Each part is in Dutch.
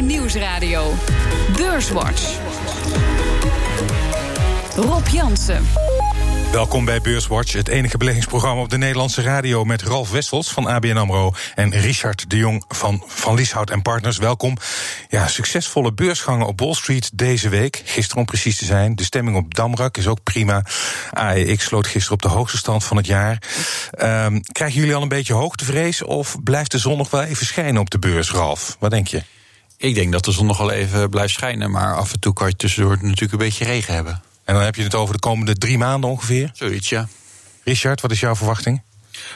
Nieuwsradio. Beurswatch. Rob Jansen. Welkom bij Beurswatch, het enige beleggingsprogramma op de Nederlandse radio met Ralf Wessels van ABN AMRO en Richard de Jong van Van Lieshout en Partners. Welkom. Ja, succesvolle beursgangen op Wall Street deze week. Gisteren om precies te zijn. De stemming op Damrak is ook prima. AEX sloot gisteren op de hoogste stand van het jaar. Um, krijgen jullie al een beetje hoogtevrees of blijft de zon nog wel even schijnen op de beurs, Ralf? Wat denk je? Ik denk dat de zon nog wel even blijft schijnen, maar af en toe kan je tussendoor natuurlijk een beetje regen hebben. En dan heb je het over de komende drie maanden ongeveer? Zoiets, ja. Richard, wat is jouw verwachting?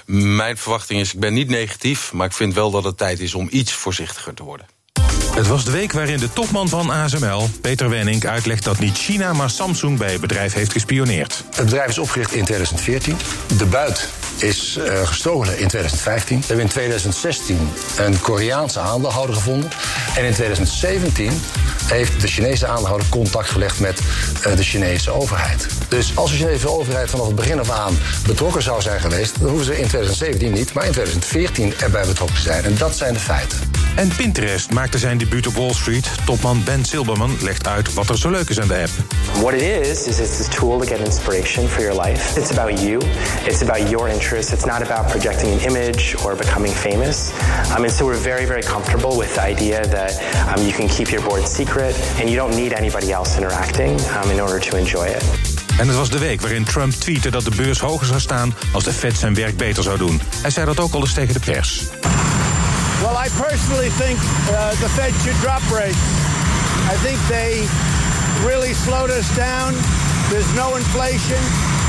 Mijn verwachting is, ik ben niet negatief, maar ik vind wel dat het tijd is om iets voorzichtiger te worden. Het was de week waarin de topman van ASML, Peter Wenning, uitlegt dat niet China, maar Samsung bij het bedrijf heeft gespioneerd. Het bedrijf is opgericht in 2014. De buit is uh, gestolen in 2015. We hebben in 2016 een Koreaanse aandeelhouder gevonden. En in 2017 heeft de Chinese aandeelhouder contact gelegd met uh, de Chinese overheid. Dus als de Chinese overheid vanaf het begin af aan betrokken zou zijn geweest, dan hoeven ze in 2017 niet, maar in 2014 erbij betrokken te zijn. En dat zijn de feiten. En Pinterest maakte zijn debuut op Wall Street. Topman Ben Silberman legt uit wat er zo leuk is aan de app. What it is, is it's a tool to get inspiration for your life. It's about you. It's about your interests. It's not about projecting an image or becoming famous. Um, and so we're very, very comfortable with the idea that um, you can keep your board secret and you don't need anybody else interacting um, in order to enjoy it. En het was de week waarin Trump tweette dat de beurs hoger zou staan als de Fed zijn werk beter zou doen. Hij zei dat ook al eens tegen de pers. Well, I personally think uh, the Fed should drop rates. I think they really slowed us down. There's no inflation.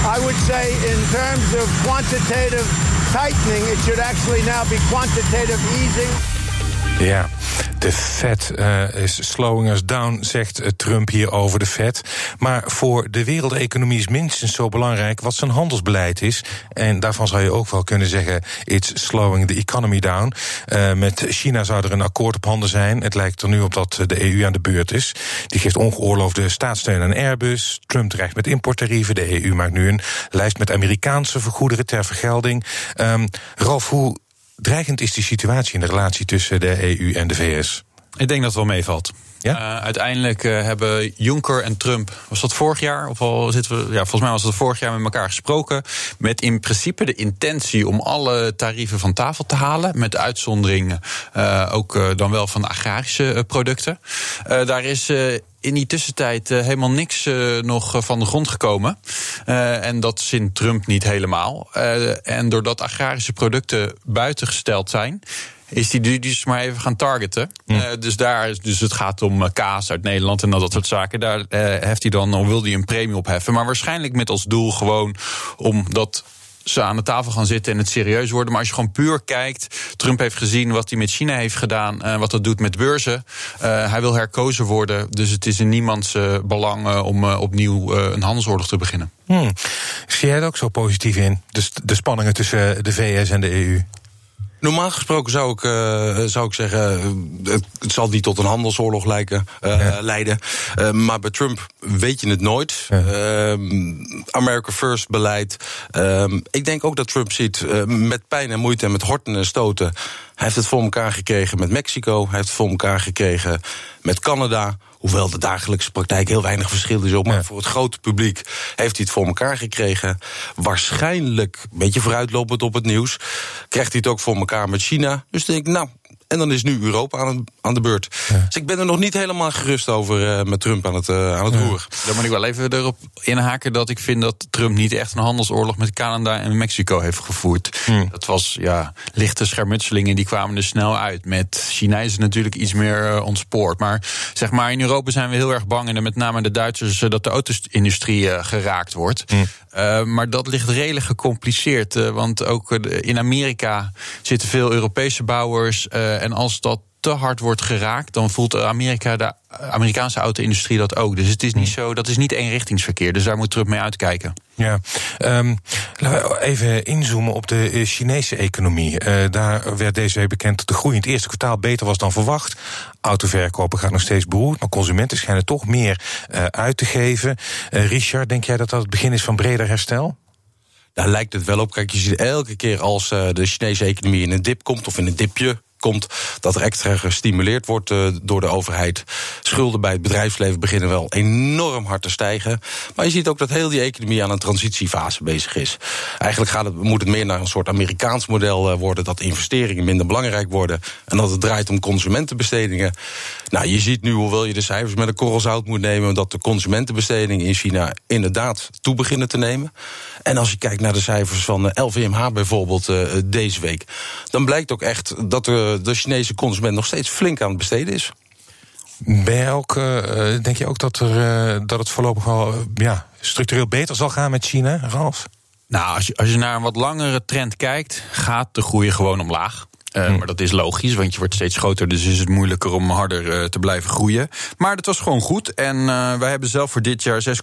I would say, in terms of quantitative tightening, it should actually now be quantitative easing. Ja, de Fed uh, is slowing us down, zegt Trump hier over de Fed. Maar voor de wereldeconomie is minstens zo belangrijk wat zijn handelsbeleid is. En daarvan zou je ook wel kunnen zeggen: it's slowing the economy down. Uh, met China zou er een akkoord op handen zijn. Het lijkt er nu op dat de EU aan de beurt is. Die geeft ongeoorloofde staatssteun aan Airbus. Trump dreigt met importtarieven. De EU maakt nu een lijst met Amerikaanse vergoederen ter vergelding. Um, Ralf, hoe dreigend is die situatie in de relatie tussen de EU en de VS? Ik denk dat het wel meevalt. Uh, uiteindelijk uh, hebben Juncker en Trump, was dat vorig jaar? Of al zitten we, ja, volgens mij was dat vorig jaar met elkaar gesproken. Met in principe de intentie om alle tarieven van tafel te halen. Met uitzondering uh, ook dan wel van agrarische producten. daar is in die tussentijd helemaal niks nog van de grond gekomen. En dat zint Trump niet helemaal. en doordat agrarische producten buitengesteld zijn is die dus maar even gaan targeten. Uh, dus, daar, dus het gaat om kaas uit Nederland en dat soort zaken. Daar uh, heft hij dan, of wil hij een premie opheffen. Maar waarschijnlijk met als doel gewoon om dat ze aan de tafel gaan zitten en het serieus worden. Maar als je gewoon puur kijkt, Trump heeft gezien wat hij met China heeft gedaan, uh, wat dat doet met beurzen. Uh, hij wil herkozen worden, dus het is in niemands uh, belang om opnieuw een handelsoorlog te beginnen. Hmm. Zie jij er ook zo positief in? Dus de spanningen tussen de VS en de EU? Normaal gesproken zou ik, uh, zou ik zeggen, het, het, zal niet tot een handelsoorlog lijken, uh, ja. leiden. Uh, maar bij Trump weet je het nooit. Ja. America First beleid. ik denk ook dat Trump ziet met pijn en moeite en met horten en stoten. Hij heeft het voor elkaar gekregen met Mexico. Hij heeft het voor elkaar gekregen met Canada. Hoewel de dagelijkse praktijk heel weinig verschil is op. Maar ja. voor het grote publiek heeft hij het voor elkaar gekregen. Waarschijnlijk, een beetje vooruitlopend op het nieuws, krijgt hij het ook voor elkaar met China. Dus denk ik, nou, en dan is nu Europa aan, aan de beurt. Ja. Dus ik ben er nog niet helemaal gerust over uh, met Trump aan het, uh, aan het ja. roer. Dan moet ik wel even erop inhaken dat ik vind dat Trump niet echt een handelsoorlog met Canada en Mexico heeft gevoerd. Hmm. Dat was ja, lichte schermutselingen, die kwamen er snel uit. Met China is het natuurlijk iets meer uh, ontspoord. Maar zeg maar, in Europa zijn we heel erg bang, en met name de Duitsers, dat de auto-industrie geraakt wordt. Hmm. Uh, maar dat ligt redelijk gecompliceerd. Uh, want ook in Amerika zitten veel Europese bouwers. En als dat te hard wordt geraakt, dan voelt Amerika, de Amerikaanse auto-industrie dat ook. Dus het is niet zo, dat is niet eenrichtingsverkeer. Dus daar moet Trump mee uitkijken. Ja, um, laten we even inzoomen op de Chinese economie. Uh, daar werd deze week bekend dat de groei in het eerste kwartaal beter was dan verwacht. Autoverkopen gaat nog steeds beroerd, maar consumenten schijnen toch meer uh, uit te geven. Uh, Richard, denk jij dat dat het begin is van breder herstel? Daar lijkt het wel op. Kijk, je ziet elke keer als de Chinese economie in een dip komt of in een dipje komt dat er extra gestimuleerd wordt uh, door de overheid. Schulden bij het bedrijfsleven beginnen wel enorm hard te stijgen. Maar je ziet ook dat heel die economie aan een transitiefase bezig is. Eigenlijk gaat het, moet het meer naar een soort Amerikaans model uh, worden dat investeringen minder belangrijk worden en dat het draait om consumentenbestedingen. Nou, je ziet nu, hoewel je de cijfers met een korrel zout moet nemen, dat de consumentenbestedingen in China inderdaad toe beginnen te nemen. En als je kijkt naar de cijfers van LVMH bijvoorbeeld uh, deze week, dan blijkt ook echt dat de, de Chinese consument nog steeds flink aan het besteden is. Ben je ook, uh, denk je ook dat, er, uh, dat het voorlopig wel ja, structureel beter zal gaan met China, Ralf? Nou, als je, als je naar een wat langere trend kijkt, gaat de groei gewoon omlaag. Uh, maar dat is logisch, want je wordt steeds groter, dus is het moeilijker om harder uh, te blijven groeien. Maar dat was gewoon goed. En uh, wij hebben zelf voor dit jaar 6,3%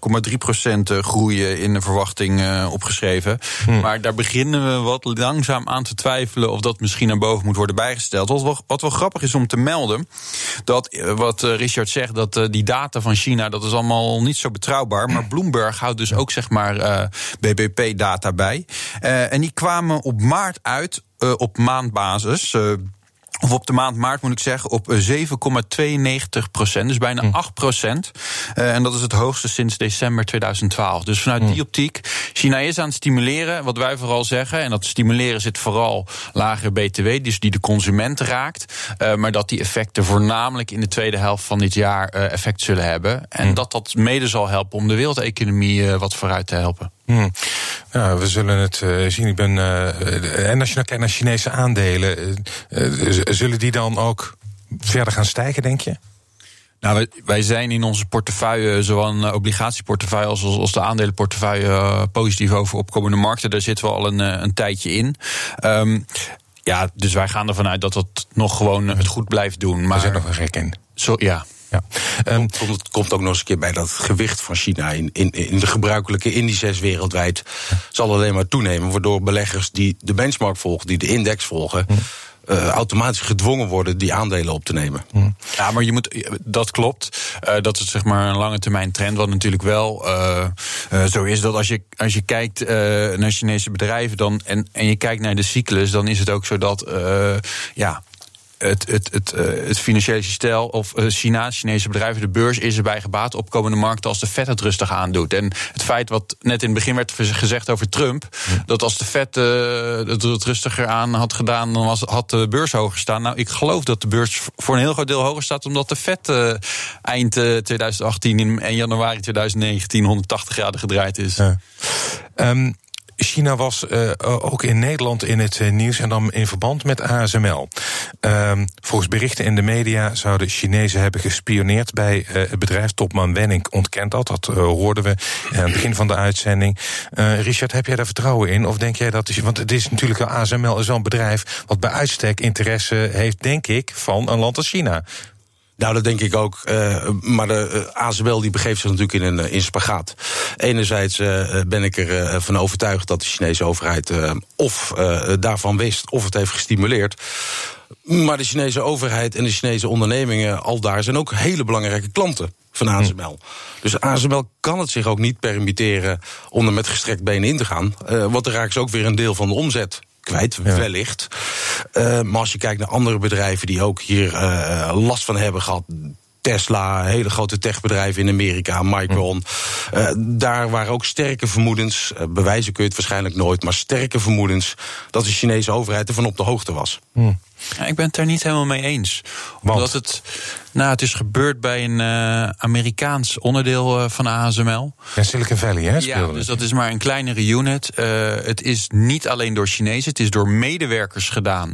groei in de verwachting opgeschreven. Hmm. Maar daar beginnen we wat langzaam aan te twijfelen of dat misschien naar boven moet worden bijgesteld. Wat wel, wat wel grappig is om te melden, dat wat Richard zegt, dat die data van China, dat is allemaal niet zo betrouwbaar. Maar Bloomberg houdt dus ook zeg maar BBP-data bij. en die kwamen op maart uit uh, op maandbasis. Uh, of op de maand maart moet ik zeggen, op 7,92 procent. Dus bijna hm. 8 procent. Uh, en dat is het hoogste sinds december 2012. Dus vanuit hm. die optiek, China is aan het stimuleren. Wat wij vooral zeggen, en dat stimuleren zit vooral lagere BTW, dus die de consument raakt. Uh, maar dat die effecten voornamelijk in de tweede helft van dit jaar uh, effect zullen hebben. En hm. dat dat mede zal helpen om de wereldeconomie wat vooruit te helpen. Hmm. Ja, we zullen het zien. Ik ben, en als je nou kijkt naar Chinese aandelen, zullen die dan ook verder gaan stijgen, denk je? Nou, wij, wij zijn in onze portefeuille, zowel een obligatieportefeuille als, als de aandelenportefeuille, positief over opkomende markten. Daar zitten we al een, een tijdje in. Um, ja, dus wij gaan ervan uit dat het nog gewoon het goed blijft doen. Maar er zit nog een gek in. Zo, ja, ja. Um, het komt ook nog eens een keer bij dat gewicht van China in, in, in de gebruikelijke indices wereldwijd zal alleen maar toenemen. Waardoor beleggers die de benchmark volgen, die de index volgen. Uh, automatisch gedwongen worden die aandelen op te nemen. Hm. Ja, maar je moet, dat klopt. Uh, dat is zeg maar een lange termijn trend. Wat natuurlijk wel uh, zo is dat als je, als je kijkt naar Chinese bedrijven dan, en, en je kijkt naar de cyclus, dan is het ook zo dat ja, het, het, het, uh, het financiële systeem of uh, China, Chinese bedrijven, de beurs is erbij gebaat opkomende markten als de Fed het rustig aandoet. En het feit wat net in het begin werd gezegd over Trump, dat als de Fed uh, het, het, rustiger aan had gedaan, dan was, had de beurs hoger staan. Nou, ik geloof dat de beurs voor een heel groot deel hoger staat, omdat de Fed eind 2018 en januari 2019 180 graden gedraaid is. Ja. Um, China was uh, ook in Nederland in het uh, nieuws en dan in verband met ASML. Uh, volgens berichten in de media zouden Chinezen hebben gespioneerd bij uh, het bedrijf. Topman Wenning ontkent dat. Dat hoorden we aan het begin van de uitzending. Richard, heb jij daar vertrouwen in? Of denk jij dat. Want het is natuurlijk, ASML is een bedrijf wat bij uitstek interesse heeft, denk ik, van een land als China. Nou, dat denk ik ook. Uh, maar de uh, ASML die begeeft zich natuurlijk in een uh, in spagaat. Enerzijds ben ik ervan van overtuigd dat de Chinese overheid of daarvan wist of het heeft gestimuleerd. Maar de Chinese overheid en de Chinese ondernemingen al daar zijn ook hele belangrijke klanten van ASML. Dus ASML kan het zich ook niet permitteren om er met gestrekt been in te gaan. want dan raken ze ook weer een deel van de omzet kwijt, ja. wellicht. Uh, maar als je kijkt naar andere bedrijven die ook hier uh, last van hebben gehad. Tesla, hele grote techbedrijven in Amerika, Micron. Hm. Uh, daar waren ook sterke vermoedens, bewijzen kun je het waarschijnlijk nooit, maar sterke vermoedens dat de Chinese overheid ervan op de hoogte was. Hm. Ja, ik ben het er niet helemaal mee eens. Want? Omdat het, nou, het is gebeurd bij een uh, Amerikaans onderdeel uh, van ASML. Ja, Silicon Valley, hè? Ja, dus dat is maar een kleinere unit. Uh, het is niet alleen door Chinezen, het is door medewerkers gedaan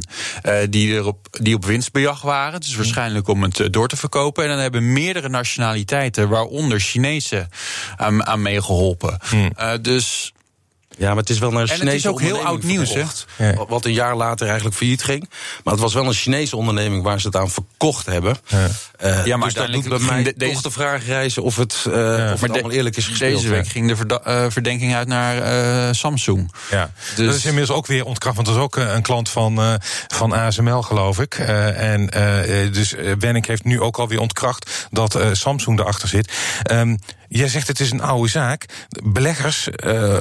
die, erop, die op winstbejag waren. Het is waarschijnlijk om het door te verkopen. En dan hebben meerdere nationaliteiten, waaronder Chinezen, aan, aan meegeholpen. Hmm. dus ja, maar het is wel naar een Chinese En het is ook heel oud nieuws, hè? Ja. Wat een jaar later eigenlijk failliet ging. Maar het was wel een Chinese onderneming waar ze het aan verkocht hebben. Ja, uh, ja maar dus dat doet bij mij de, deze... toch de vraag reizen of het, uh, ja. of het allemaal eerlijk is gespeeld. Deze week ging de uh, verdenking uit naar Samsung. Ja, dus... dat is inmiddels ook weer ontkracht. Want dat is ook een klant van, van ASML, geloof ik. en dus Wenning heeft nu ook alweer ontkracht dat Samsung erachter zit. Um, Jij zegt het is een oude zaak. Beleggers uh,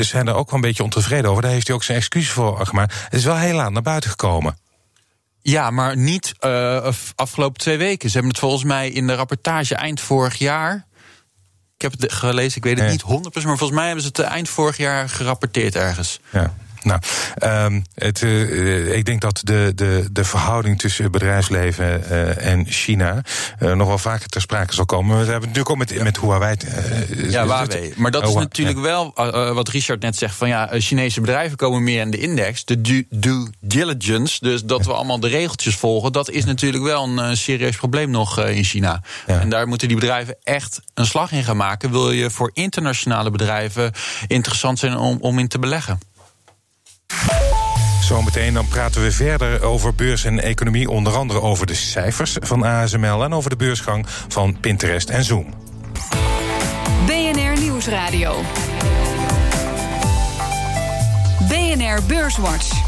zijn er ook wel een beetje ontevreden over. Daar heeft hij ook zijn excuus voor gemaakt. Het is wel heel laat naar buiten gekomen. Ja, maar niet uh, afgelopen twee weken. Ze hebben het volgens mij in de rapportage eind vorig jaar. Ik heb het gelezen, ik weet het niet 100%, maar volgens mij hebben ze het eind vorig jaar gerapporteerd ergens. Ja. Nou, um, het, uh, ik denk dat de, de, de verhouding tussen bedrijfsleven uh, en China uh, nog wel vaker ter sprake zal komen. We hebben natuurlijk ook met, met Huawei. ja, Huawei. Maar dat is natuurlijk wel wat Richard net zegt: van ja, Chinese bedrijven komen meer in de index. De due, due diligence, dus dat we allemaal de regeltjes volgen, dat is natuurlijk wel een serieus probleem nog in China. Ja. En daar moeten die bedrijven echt een slag in gaan maken. Wil je voor internationale bedrijven interessant zijn om, om in te beleggen? Zometeen dan praten we verder over beurs en economie, onder andere over de cijfers van ASML en over de beursgang van Pinterest en Zoom. BNR Nieuwsradio. BNR Beurswatch.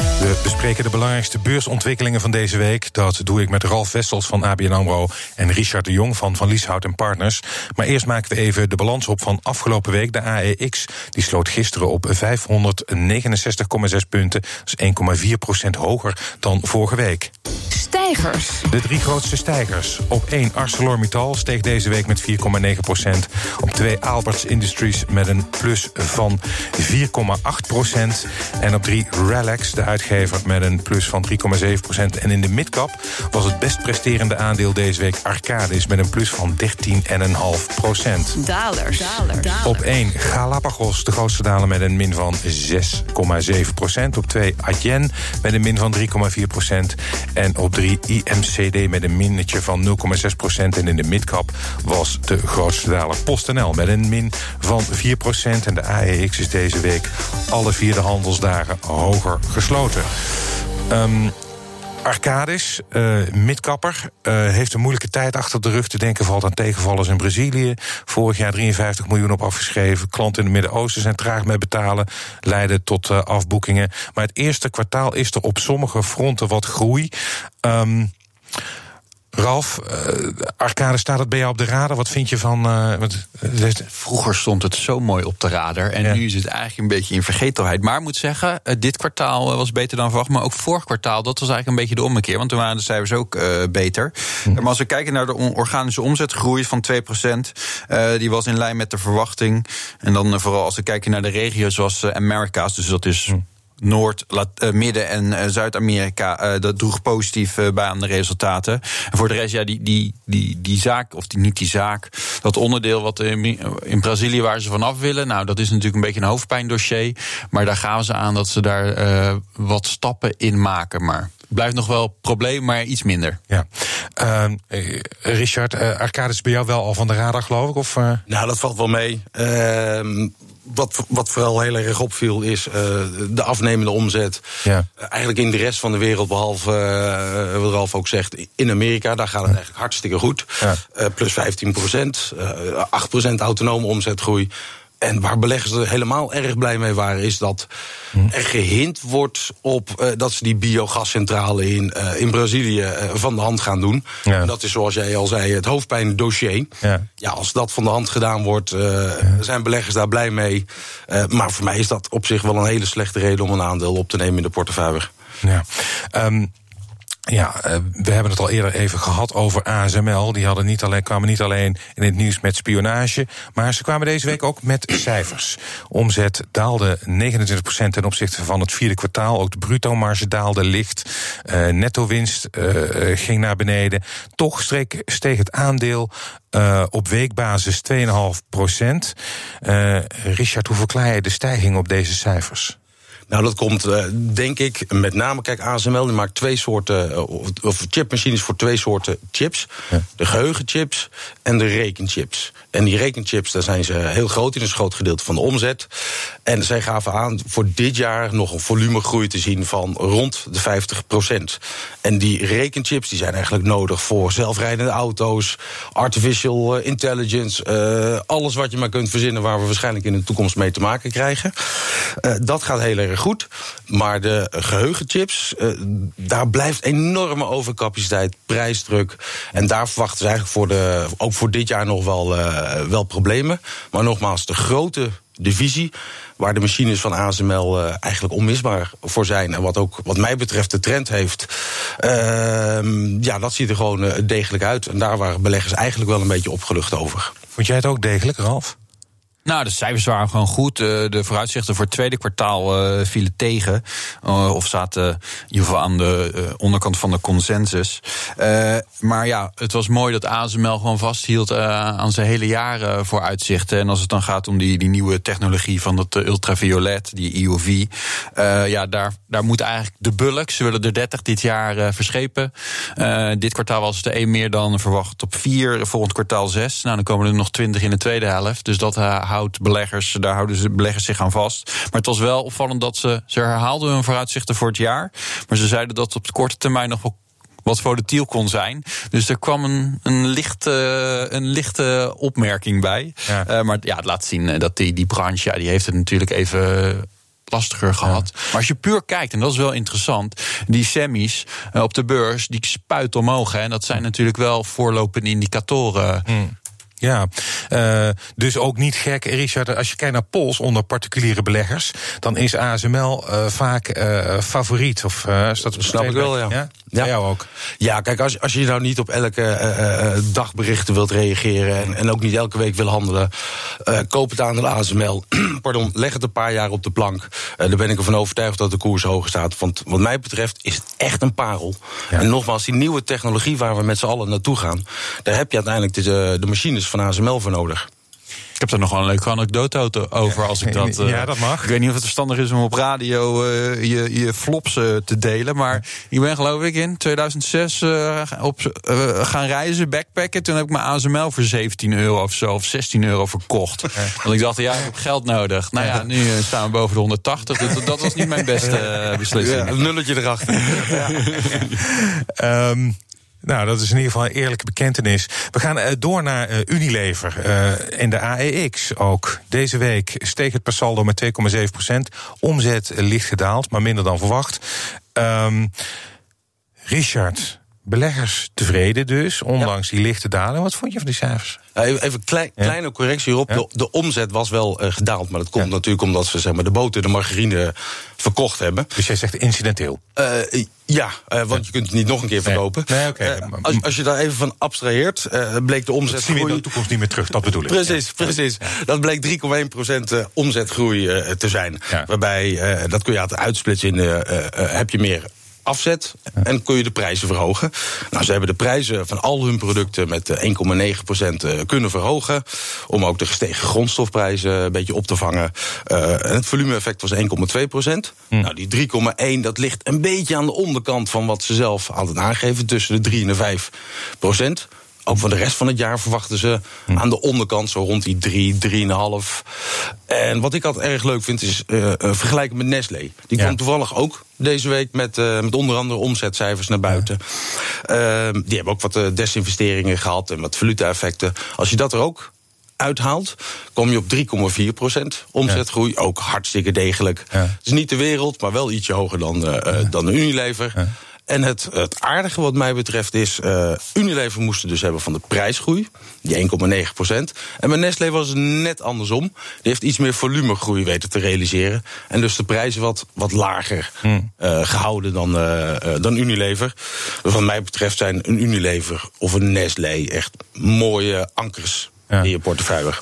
We bespreken de belangrijkste beursontwikkelingen van deze week. Dat doe ik met Ralf Wessels van ABN AMRO en Richard de Jong van Van Lieshout en Partners. Maar eerst maken we even de balans op van afgelopen week. De AEX die sloot gisteren op 569,6 punten. Dat is 1,4 procent hoger dan vorige week. Stijgers. De drie grootste stijgers. Op 1 ArcelorMittal steeg deze week met 4,9 procent. Op 2 Alberts Industries met een plus van 4,8 procent. En op 3 Relax, de uitgever, met een plus van 3,7 procent. En in de midcap was het best presterende aandeel deze week Arcadis... met een plus van 13,5 procent. Dalers. Op 1 Galapagos, de grootste daler met een min van 6,7 procent. Op 2 Adyen met een min van 3,4 procent. En op 3 IMCD met een minnetje van 0,6 procent. En in de midcap was de grootste daler PostNL met een min van 4 procent. En de AEX is deze week alle vier de handelsdagen hoger gesloten. Um, Arcadis, uh, midkapper, uh, heeft een moeilijke tijd achter de rug. Te denken valt aan tegenvallers in Brazilië. Vorig jaar 53 miljoen op afgeschreven. Klanten in het Midden-Oosten zijn traag met betalen. Leiden tot uh, afboekingen. Maar het eerste kwartaal is er op sommige fronten wat groei. Um, Ralf, uh, Arcade staat het bij jou op de radar. Wat vind je van. Uh, wat, uh, Vroeger stond het zo mooi op de radar. En ja. nu is het eigenlijk een beetje in vergetelheid. Maar ik moet zeggen, dit kwartaal was beter dan verwacht. Maar ook vorig kwartaal, dat was eigenlijk een beetje de ommekeer. Want toen waren de cijfers ook beter. Hm. Maar als we kijken naar de organische omzetgroei van 2%, die was in lijn met de verwachting. En dan vooral als we kijken naar de regio's zoals Amerika's, dus dat is. Hm. Noord, uh, Midden- en uh, Zuid-Amerika. Uh, dat droeg positief bij aan de resultaten. En voor de rest, ja, die, die, die, die zaak, of die, niet die zaak, dat onderdeel wat in, in Brazilië waar ze vanaf willen. Nou, dat is natuurlijk een beetje een hoofdpijndossier. Maar daar gaan ze aan dat ze daar wat stappen in maken. Maar blijft nog wel probleem, maar iets minder. Ja. Uh, Richard, uh, Arcade is bij jou wel al van de radar, geloof ik? Of, uh... Nou, dat valt wel mee. Wat, wat vooral heel erg opviel is uh, de afnemende omzet. Ja. Uh, eigenlijk in de rest van de wereld, behalve uh, wat Ralf ook zegt, in Amerika, daar gaat het eigenlijk hartstikke goed. Ja. plus 15 procent, 8 procent autonome omzetgroei. En waar beleggers er helemaal erg blij mee waren, is dat hm. er gehind wordt op uh, dat ze die biogascentrale in, uh, in Brazilië uh, van de hand gaan doen. Ja. Dat is zoals jij al zei, het hoofdpijndossier. Ja. ja, als dat van de hand gedaan wordt, ja. zijn beleggers daar blij mee. maar voor mij is dat op zich wel een hele slechte reden om een aandeel op te nemen in de portefeuille. Ja. Um, ja, uh, we hebben het al eerder even gehad over ASML. Die hadden niet alleen, kwamen niet alleen in het nieuws met spionage, maar ze kwamen deze week ook met cijfers. Omzet daalde 29% ten opzichte van het vierde kwartaal. Ook de bruto marge daalde licht. Uh, netto winst uh, ging naar beneden. Toch streek, steeg het aandeel op weekbasis 2,5%. Richard, hoe verklaar je de stijging op deze cijfers? Nou, dat komt uh, denk ik met name, kijk, ASML die maakt twee soorten, uh, of chipmachines voor twee soorten chips. Ja. De geheugenchips en de rekenchips. En die rekenchips, daar zijn ze heel groot in, een groot gedeelte van de omzet. En zij gaven aan voor dit jaar nog een volumegroei te zien van rond de 50 procent. En die rekenchips die zijn eigenlijk nodig voor zelfrijdende auto's, artificial eh, intelligence, uh, alles wat je maar kunt verzinnen waar we waarschijnlijk in de toekomst mee te maken krijgen. Uh, dat gaat heel erg goed. Maar de geheugenchips, daar blijft enorme overcapaciteit, prijsdruk. En daar verwachten ze eigenlijk voor de, ook voor dit jaar nog wel, wel problemen. Maar nogmaals, de grote divisie. Waar de machines van ASML uh, eigenlijk onmisbaar voor zijn. En wat ook, wat mij betreft, de trend heeft. Uh, ja, dat ziet er gewoon uh, degelijk uit. En daar waren beleggers eigenlijk wel een beetje opgelucht over. Vond jij het ook degelijk, Ralf? Nou, de cijfers waren gewoon goed. De vooruitzichten voor het tweede kwartaal uh, vielen tegen. Uh, of zaten in ieder geval aan de onderkant van de consensus. maar ja, het was mooi dat ASML gewoon vasthield aan zijn hele jaren vooruitzichten. En als het dan gaat om die, die nieuwe technologie van het ultraviolet, die EUV. ja, daar, daar moet eigenlijk de bulk. Ze willen er 30 dit jaar verschepen. dit kwartaal was het er één meer dan verwacht op 4. Volgend kwartaal 6. Nou, dan komen er nog 20 in de tweede helft. Dus dat houdt beleggers, daar houden ze beleggers zich aan vast. Maar het was wel opvallend dat ze, ze herhaalden hun vooruitzichten voor het jaar. Maar ze zeiden dat op de korte termijn nog wel wat volatiel kon zijn. Dus er kwam een, een, lichte, een lichte opmerking bij. Ja. Uh, maar ja, het laat zien dat die, die branche, ja, die heeft het natuurlijk even lastiger gehad. Maar als je puur kijkt, en dat is wel interessant, die semis uh, op de beurs, die spuiten omhoog. Hè, en dat zijn natuurlijk wel voorlopende indicatoren. Hmm. Ja, uh, dus ook niet gek, Richard. Als je kijkt naar polls onder particuliere beleggers, dan is ASML uh, vaak uh, favoriet. Of is dat snap ik wel, ja. ja? Ja. jou ook. Ja, kijk, als, als je nou niet op elke dagberichten wilt reageren en, en ook niet elke week wil handelen, koop het aan de ASML. Pardon, leg het een paar jaar op de plank. daar ben ik ervan overtuigd dat de koers hoog staat. Want wat mij betreft is het echt een parel. Ja. En nogmaals, die nieuwe technologie waar we met z'n allen naartoe gaan, daar heb je uiteindelijk de, de machines van ASML voor nodig. Ik heb er nog wel een leuke anekdote over als ik dat. Ja, dat mag. Ik weet niet of het verstandig is om op radio uh, je, je flops uh, te delen. Maar ik ben geloof ik in 2006 op, gaan reizen, backpacken. Toen heb ik mijn ASML voor 17 euro of zo, of 16 euro verkocht. Want ik dacht, ja, ik heb geld nodig. Nou ja, nu staan we boven de 180. Dat, dat was niet mijn beste beslissing. Ja, een nulletje erachter. Ja. um, Nou, dat is in ieder geval een eerlijke bekentenis. We gaan uh, door naar uh, Unilever uh, en de AEX ook. Deze week steeg het per saldo met 2,7 procent. Omzet licht gedaald, maar minder dan verwacht. Um, Richard, beleggers tevreden dus, ondanks ja. die lichte daling. Wat vond je van die cijfers? Even een klein, ja. kleine correctie hierop. Ja. De, de, omzet was wel uh, gedaald, maar dat komt natuurlijk omdat ze zeg maar, de boter de margarine verkocht hebben. Dus jij zegt incidenteel? Uh, ja, uh, want je kunt het niet nog een keer verkopen. Nee. Nee, okay. als, als, je daar even van abstraheert, bleek de omzet. Dat zien we in de toekomst niet meer terug, dat bedoel ik. Precies, precies. Dat bleek 3,1% omzetgroei te zijn. Waarbij, dat kun je uitsplitsen in, heb je meer afzet en kun je de prijzen verhogen. Nou, ze hebben de prijzen van al hun producten met 1,9% eh, kunnen verhogen. Om ook de gestegen grondstofprijzen een beetje op te vangen. Uh, en het volume-effect was 1,2%. Hm. Nou, die 3,1 dat ligt een beetje aan de onderkant van wat ze zelf altijd aangeven. Tussen de 3 en de 5 procent. Ook voor de rest van het jaar verwachten ze hm. aan de onderkant zo rond die 3, 3,5. En wat ik altijd erg leuk vind is uh, vergelijken met Nestlé. Die ja. kwam toevallig ook deze week met, uh, met onder andere omzetcijfers naar buiten. Ja. die hebben ook wat desinvesteringen gehad en wat valuta-effecten. Als je dat er ook uithaalt, kom je op 3,4 procent omzetgroei. Ja. Ook hartstikke degelijk. Het is niet de wereld, maar wel ietsje hoger dan, ja. dan Unilever. En het, het aardige wat mij betreft is, uh, Unilever moesten dus hebben van de prijsgroei, die 1,9 procent. En bij Nestlé was het net andersom. Die heeft iets meer volumegroei weten te realiseren. En dus de prijzen wat, wat lager hmm. uh, gehouden dan, uh, dan Unilever. Dus wat mij betreft zijn een Unilever of een Nestlé echt mooie ankers ja. in je portefeuille.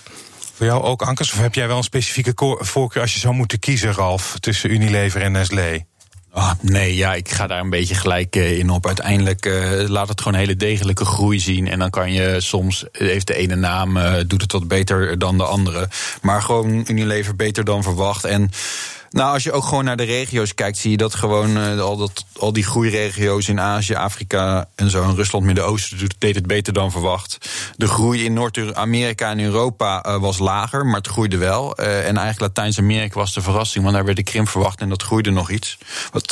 Voor jou ook ankers? Of heb jij wel een specifieke voorkeur als je zou moeten kiezen, Ralf, tussen Unilever en Nestlé? Oh, nee, ja, ik ga daar een beetje gelijk uh, in op. Uiteindelijk uh, laat het gewoon hele degelijke groei zien. En dan kan je soms, heeft de ene naam, doet het wat beter dan de andere. Maar gewoon Unilever beter dan verwacht. En nou, als je ook gewoon naar de regio's kijkt, zie je dat gewoon uh, al, dat, al die groeiregio's in Azië, Afrika en zo, in Rusland, Midden-Oosten, deed het beter dan verwacht. De groei in Noord-Amerika en Europa uh, was lager, maar het groeide wel. Uh, en eigenlijk Latijns-Amerika was de verrassing, want daar werd de krimp verwacht en dat groeide nog iets. Wat,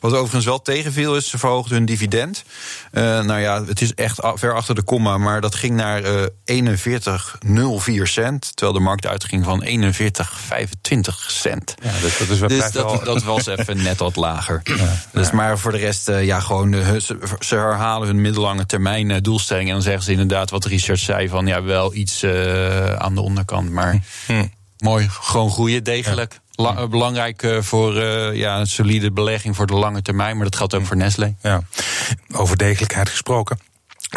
wat overigens wel tegenviel is, ze verhoogden hun dividend. nou ja, het is echt ver achter de komma, maar dat ging naar 41,04 cent, terwijl de markt uitging van 41,25 cent. Ja, dat, is wel dus dat, dat, was even net wat lager. Ja, dus, maar voor de rest, uh, ja, gewoon, uh, ze, ze, herhalen hun middellange termijn uh, doelstelling. En dan zeggen ze inderdaad wat Richard zei: van ja, wel iets aan de onderkant. Maar hm. Mooi, gewoon groeien, degelijk. La- belangrijk eh, voor uh, ja, een solide belegging voor de lange termijn, maar dat geldt ook voor Nestlé. Ja. Over degelijkheid gesproken.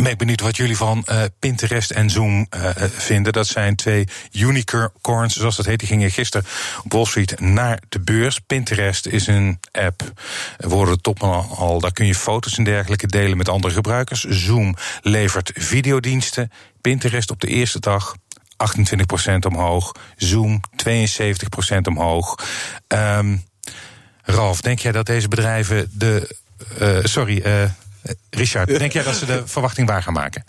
Ben benieuwd wat jullie van uh, Pinterest en Zoom uh, vinden. Dat zijn twee unicorns, zoals dat heet. Die gingen gisteren op Wall Street naar de beurs. Pinterest is een app, worden de toppen al. Daar kun je foto's en dergelijke delen met andere gebruikers. Zoom levert videodiensten. Pinterest op de eerste dag 28% omhoog. Zoom 72% omhoog. Um, Ralf, denk jij dat deze bedrijven de. Uh, sorry, Richard, denk jij dat ze de verwachting waar gaan maken?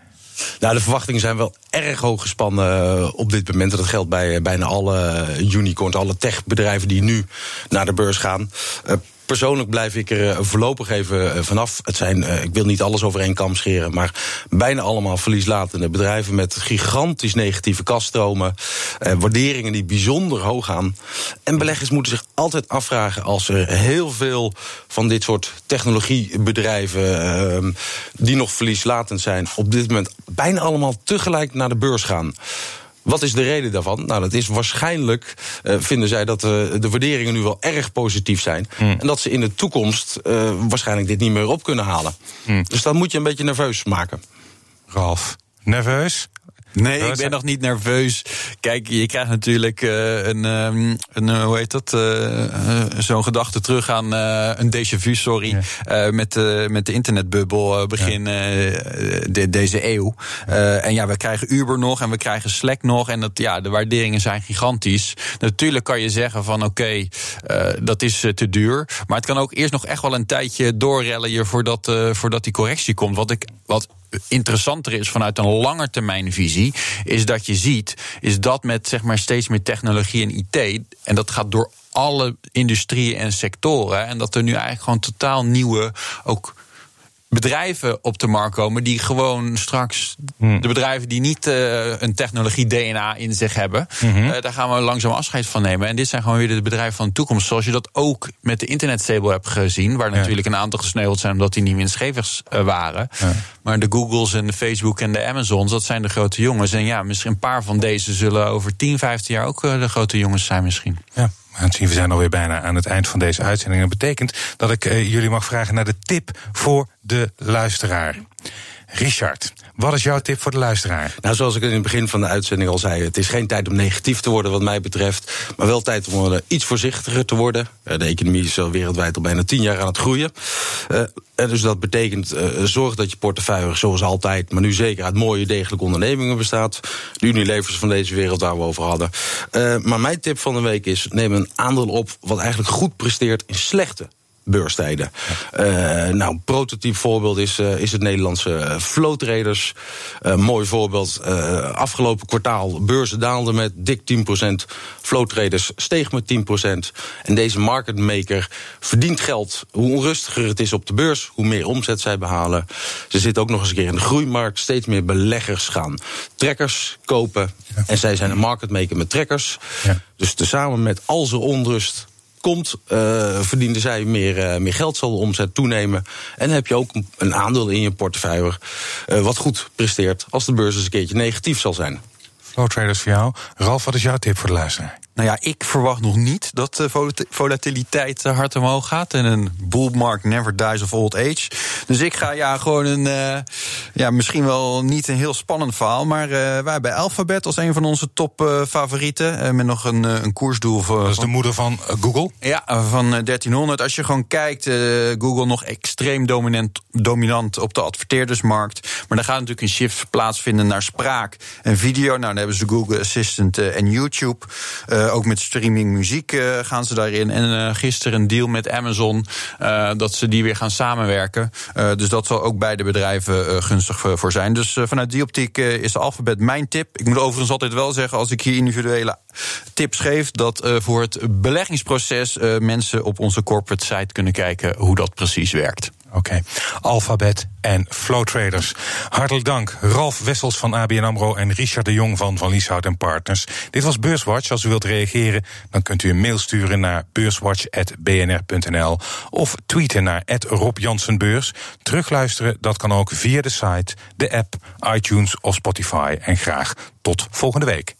Nou, de verwachtingen zijn wel erg hoog gespannen uh, op dit moment. Dat geldt bij uh, bijna alle unicorns, alle techbedrijven die nu naar de beurs gaan. Persoonlijk blijf ik er voorlopig even vanaf. Het zijn, ik wil niet alles over één kam scheren, maar bijna allemaal verlieslatende bedrijven met gigantisch negatieve kaststromen, waarderingen die bijzonder hoog gaan. En beleggers moeten zich altijd afvragen als er heel veel van dit soort technologiebedrijven die nog verlieslatend zijn, op dit moment bijna allemaal tegelijk naar de beurs gaan. Wat is de reden daarvan? Nou, dat is waarschijnlijk, uh, vinden zij, dat uh, de waarderingen nu wel erg positief zijn. Mm. En dat ze in de toekomst uh, waarschijnlijk dit niet meer op kunnen halen. Mm. Dus dat moet je een beetje nerveus maken. Ralf, nerveus? Nee, ik ben nog niet nerveus. Kijk, je krijgt natuurlijk uh, een, um, een, uh, hoe heet dat? Uh, Zo'n gedachte terug aan een déjà vu, sorry. Ja. met, met de internetbubbel begin de, deze eeuw. en ja, we krijgen Uber nog en we krijgen Slack nog. En dat, ja, de waarderingen zijn gigantisch. Natuurlijk kan je zeggen van oké, okay, dat is te duur. Maar het kan ook eerst nog echt wel een tijdje doorrellen hier voordat, voordat die correctie komt. Wat ik. Wat interessanter is vanuit een langetermijnvisie, is dat je ziet, is dat met zeg maar steeds meer technologie en IT, en dat gaat door alle industrieën en sectoren, en dat er nu eigenlijk gewoon totaal nieuwe ook bedrijven op de markt komen die gewoon straks hmm. de bedrijven die niet uh, een technologie DNA in zich hebben, mm-hmm. uh, daar gaan we langzaam afscheid van nemen. En dit zijn gewoon weer de bedrijven van de toekomst, zoals je dat ook met de internetstable hebt gezien, waar ja. natuurlijk een aantal gesneuveld zijn omdat die niet winstgevers uh, waren. Ja. Maar de Googles en de Facebook en de Amazons, dat zijn de grote jongens. En ja, misschien een paar van deze zullen over 10, 15 jaar ook de grote jongens zijn misschien. Ja. We zijn alweer bijna aan het eind van deze uitzending. Dat betekent dat ik uh, jullie mag vragen naar de tip voor de luisteraar. Richard, wat is jouw tip voor de luisteraar? Nou, zoals ik in het begin van de uitzending al zei, het is geen tijd om negatief te worden, wat mij betreft. Maar wel tijd om uh, iets voorzichtiger te worden. Uh, de economie is al wereldwijd al bijna tien jaar aan het groeien. Uh, en dus dat betekent, zorg dat je portefeuille, zoals altijd, maar nu zeker uit mooie, degelijke ondernemingen bestaat. De Unilevers van deze wereld waar we over hadden. maar mijn tip van de week is: neem een aandeel op wat eigenlijk goed presteert in slechte beurstijden. Uh, nou, een prototype voorbeeld is, uh, is het Nederlandse Flow Traders. Uh, mooi voorbeeld. afgelopen kwartaal beurzen daalden met dik 10%. Flow Traders steeg met 10%. En deze market maker verdient geld. Hoe onrustiger het is op de beurs, hoe meer omzet zij behalen. Ze zitten ook nog eens een keer in de groeimarkt. Steeds meer beleggers gaan trekkers kopen. Ja. En zij zijn een market maker met trekkers. Ja. Dus tezamen met al zijn onrust komt, uh, verdienen zij meer, uh, meer geld, zal de omzet toenemen. En heb je ook een aandeel in je portefeuille uh, wat goed presteert als de beurs eens een keertje negatief zal zijn. Flow traders voor jou. Ralf, wat is jouw tip voor de luisteraar? Nou ja, ik verwacht nog niet dat de volatiliteit hard omhoog gaat. En een bull market never dies of old age. Dus ik ga ja gewoon een, uh, ja, misschien wel niet een heel spannend verhaal. Maar uh, wij hebben Alphabet als een van onze top uh, favorieten. met nog een, een koersdoel voor. Dat is de moeder van Google? Ja, van 1300. Als je gewoon kijkt, Google nog extreem dominant, dominant op de adverteerdersmarkt. Maar dan gaat natuurlijk een shift plaatsvinden naar spraak en video. Nou, dan hebben ze Google Assistant en YouTube. Uh, ook met streaming muziek uh, gaan ze daarin. En uh, gisteren een deal met Amazon dat ze die weer gaan samenwerken. dus dat zal ook beide bedrijven gunstig voor zijn. Dus vanuit die optiek is Alphabet mijn tip. Ik moet overigens altijd wel zeggen, als ik hier individuele tips geef, dat voor het beleggingsproces mensen op onze corporate site kunnen kijken hoe dat precies werkt. Oké, okay. Alphabet en Flow Traders. Hartelijk dank, Ralf Wessels van ABN AMRO en Richard de Jong van Van Lieshout en Partners. Dit was Beurswatch. Als u wilt reageren, dan kunt u een mail sturen naar beurswatch.bnr.nl of tweeten naar Rob Jansenbeurs. Terugluisteren, dat kan ook via de site, de app, iTunes of Spotify. En graag tot volgende week.